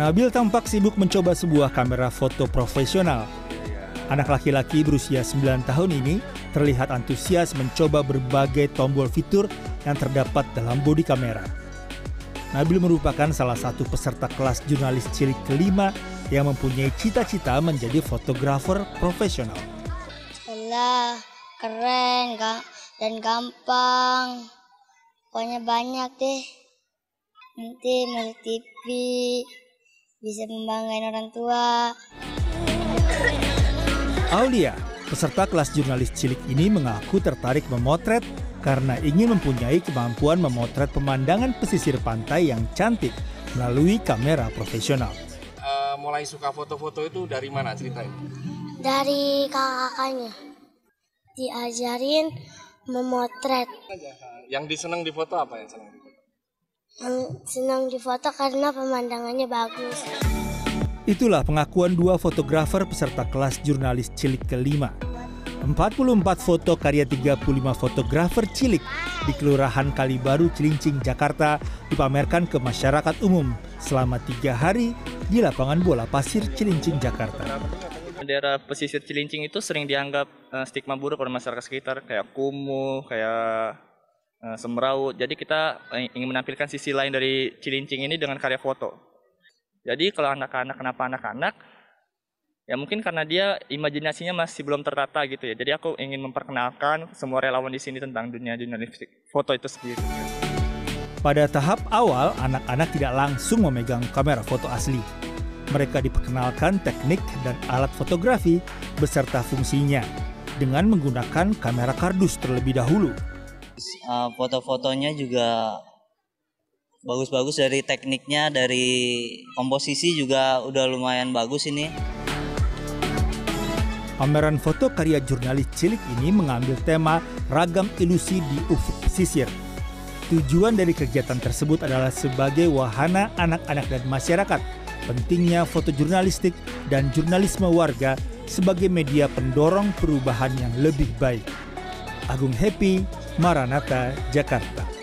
Nabil tampak sibuk mencoba sebuah kamera foto profesional. Anak laki-laki berusia 9 tahun ini terlihat antusias mencoba berbagai tombol fitur yang terdapat dalam bodi kamera. Nabil merupakan salah satu peserta kelas jurnalis cilik kelima yang mempunyai cita-cita menjadi fotografer profesional. Lah, keren ga- dan gampang. Pokoknya banyak deh. Nanti TV, bisa membanggain orang tua. Aulia, peserta kelas jurnalis cilik ini mengaku tertarik memotret karena ingin mempunyai kemampuan memotret pemandangan pesisir pantai yang cantik melalui kamera profesional. Eh, mulai suka foto-foto itu dari mana ceritain? Dari kakak-kakaknya, diajarin memotret. Yang diseneng di foto apa yang seneng di foto? Senang difoto karena pemandangannya bagus. Itulah pengakuan dua fotografer peserta kelas jurnalis cilik kelima. 44 foto karya 35 fotografer cilik di Kelurahan Kalibaru, Cilincing, Jakarta dipamerkan ke masyarakat umum selama tiga hari di lapangan bola pasir Cilincing, Jakarta. Daerah pesisir Cilincing itu sering dianggap eh, stigma buruk oleh masyarakat sekitar, kayak kumuh, kayak eh, semeraut. Jadi kita ingin menampilkan sisi lain dari Cilincing ini dengan karya foto. Jadi kalau anak-anak kenapa anak-anak, ya mungkin karena dia imajinasinya masih belum tertata gitu ya. Jadi aku ingin memperkenalkan semua relawan di sini tentang dunia jurnalistik foto itu sendiri. Pada tahap awal, anak-anak tidak langsung memegang kamera foto asli. Mereka diperkenalkan teknik dan alat fotografi beserta fungsinya dengan menggunakan kamera kardus terlebih dahulu. Uh, foto-fotonya juga bagus-bagus dari tekniknya dari komposisi juga udah lumayan bagus ini Pameran foto karya jurnalis cilik ini mengambil tema ragam ilusi di ufuk pesisir. Tujuan dari kegiatan tersebut adalah sebagai wahana anak-anak dan masyarakat pentingnya foto jurnalistik dan jurnalisme warga sebagai media pendorong perubahan yang lebih baik. Agung Happy, Maranatha, Jakarta.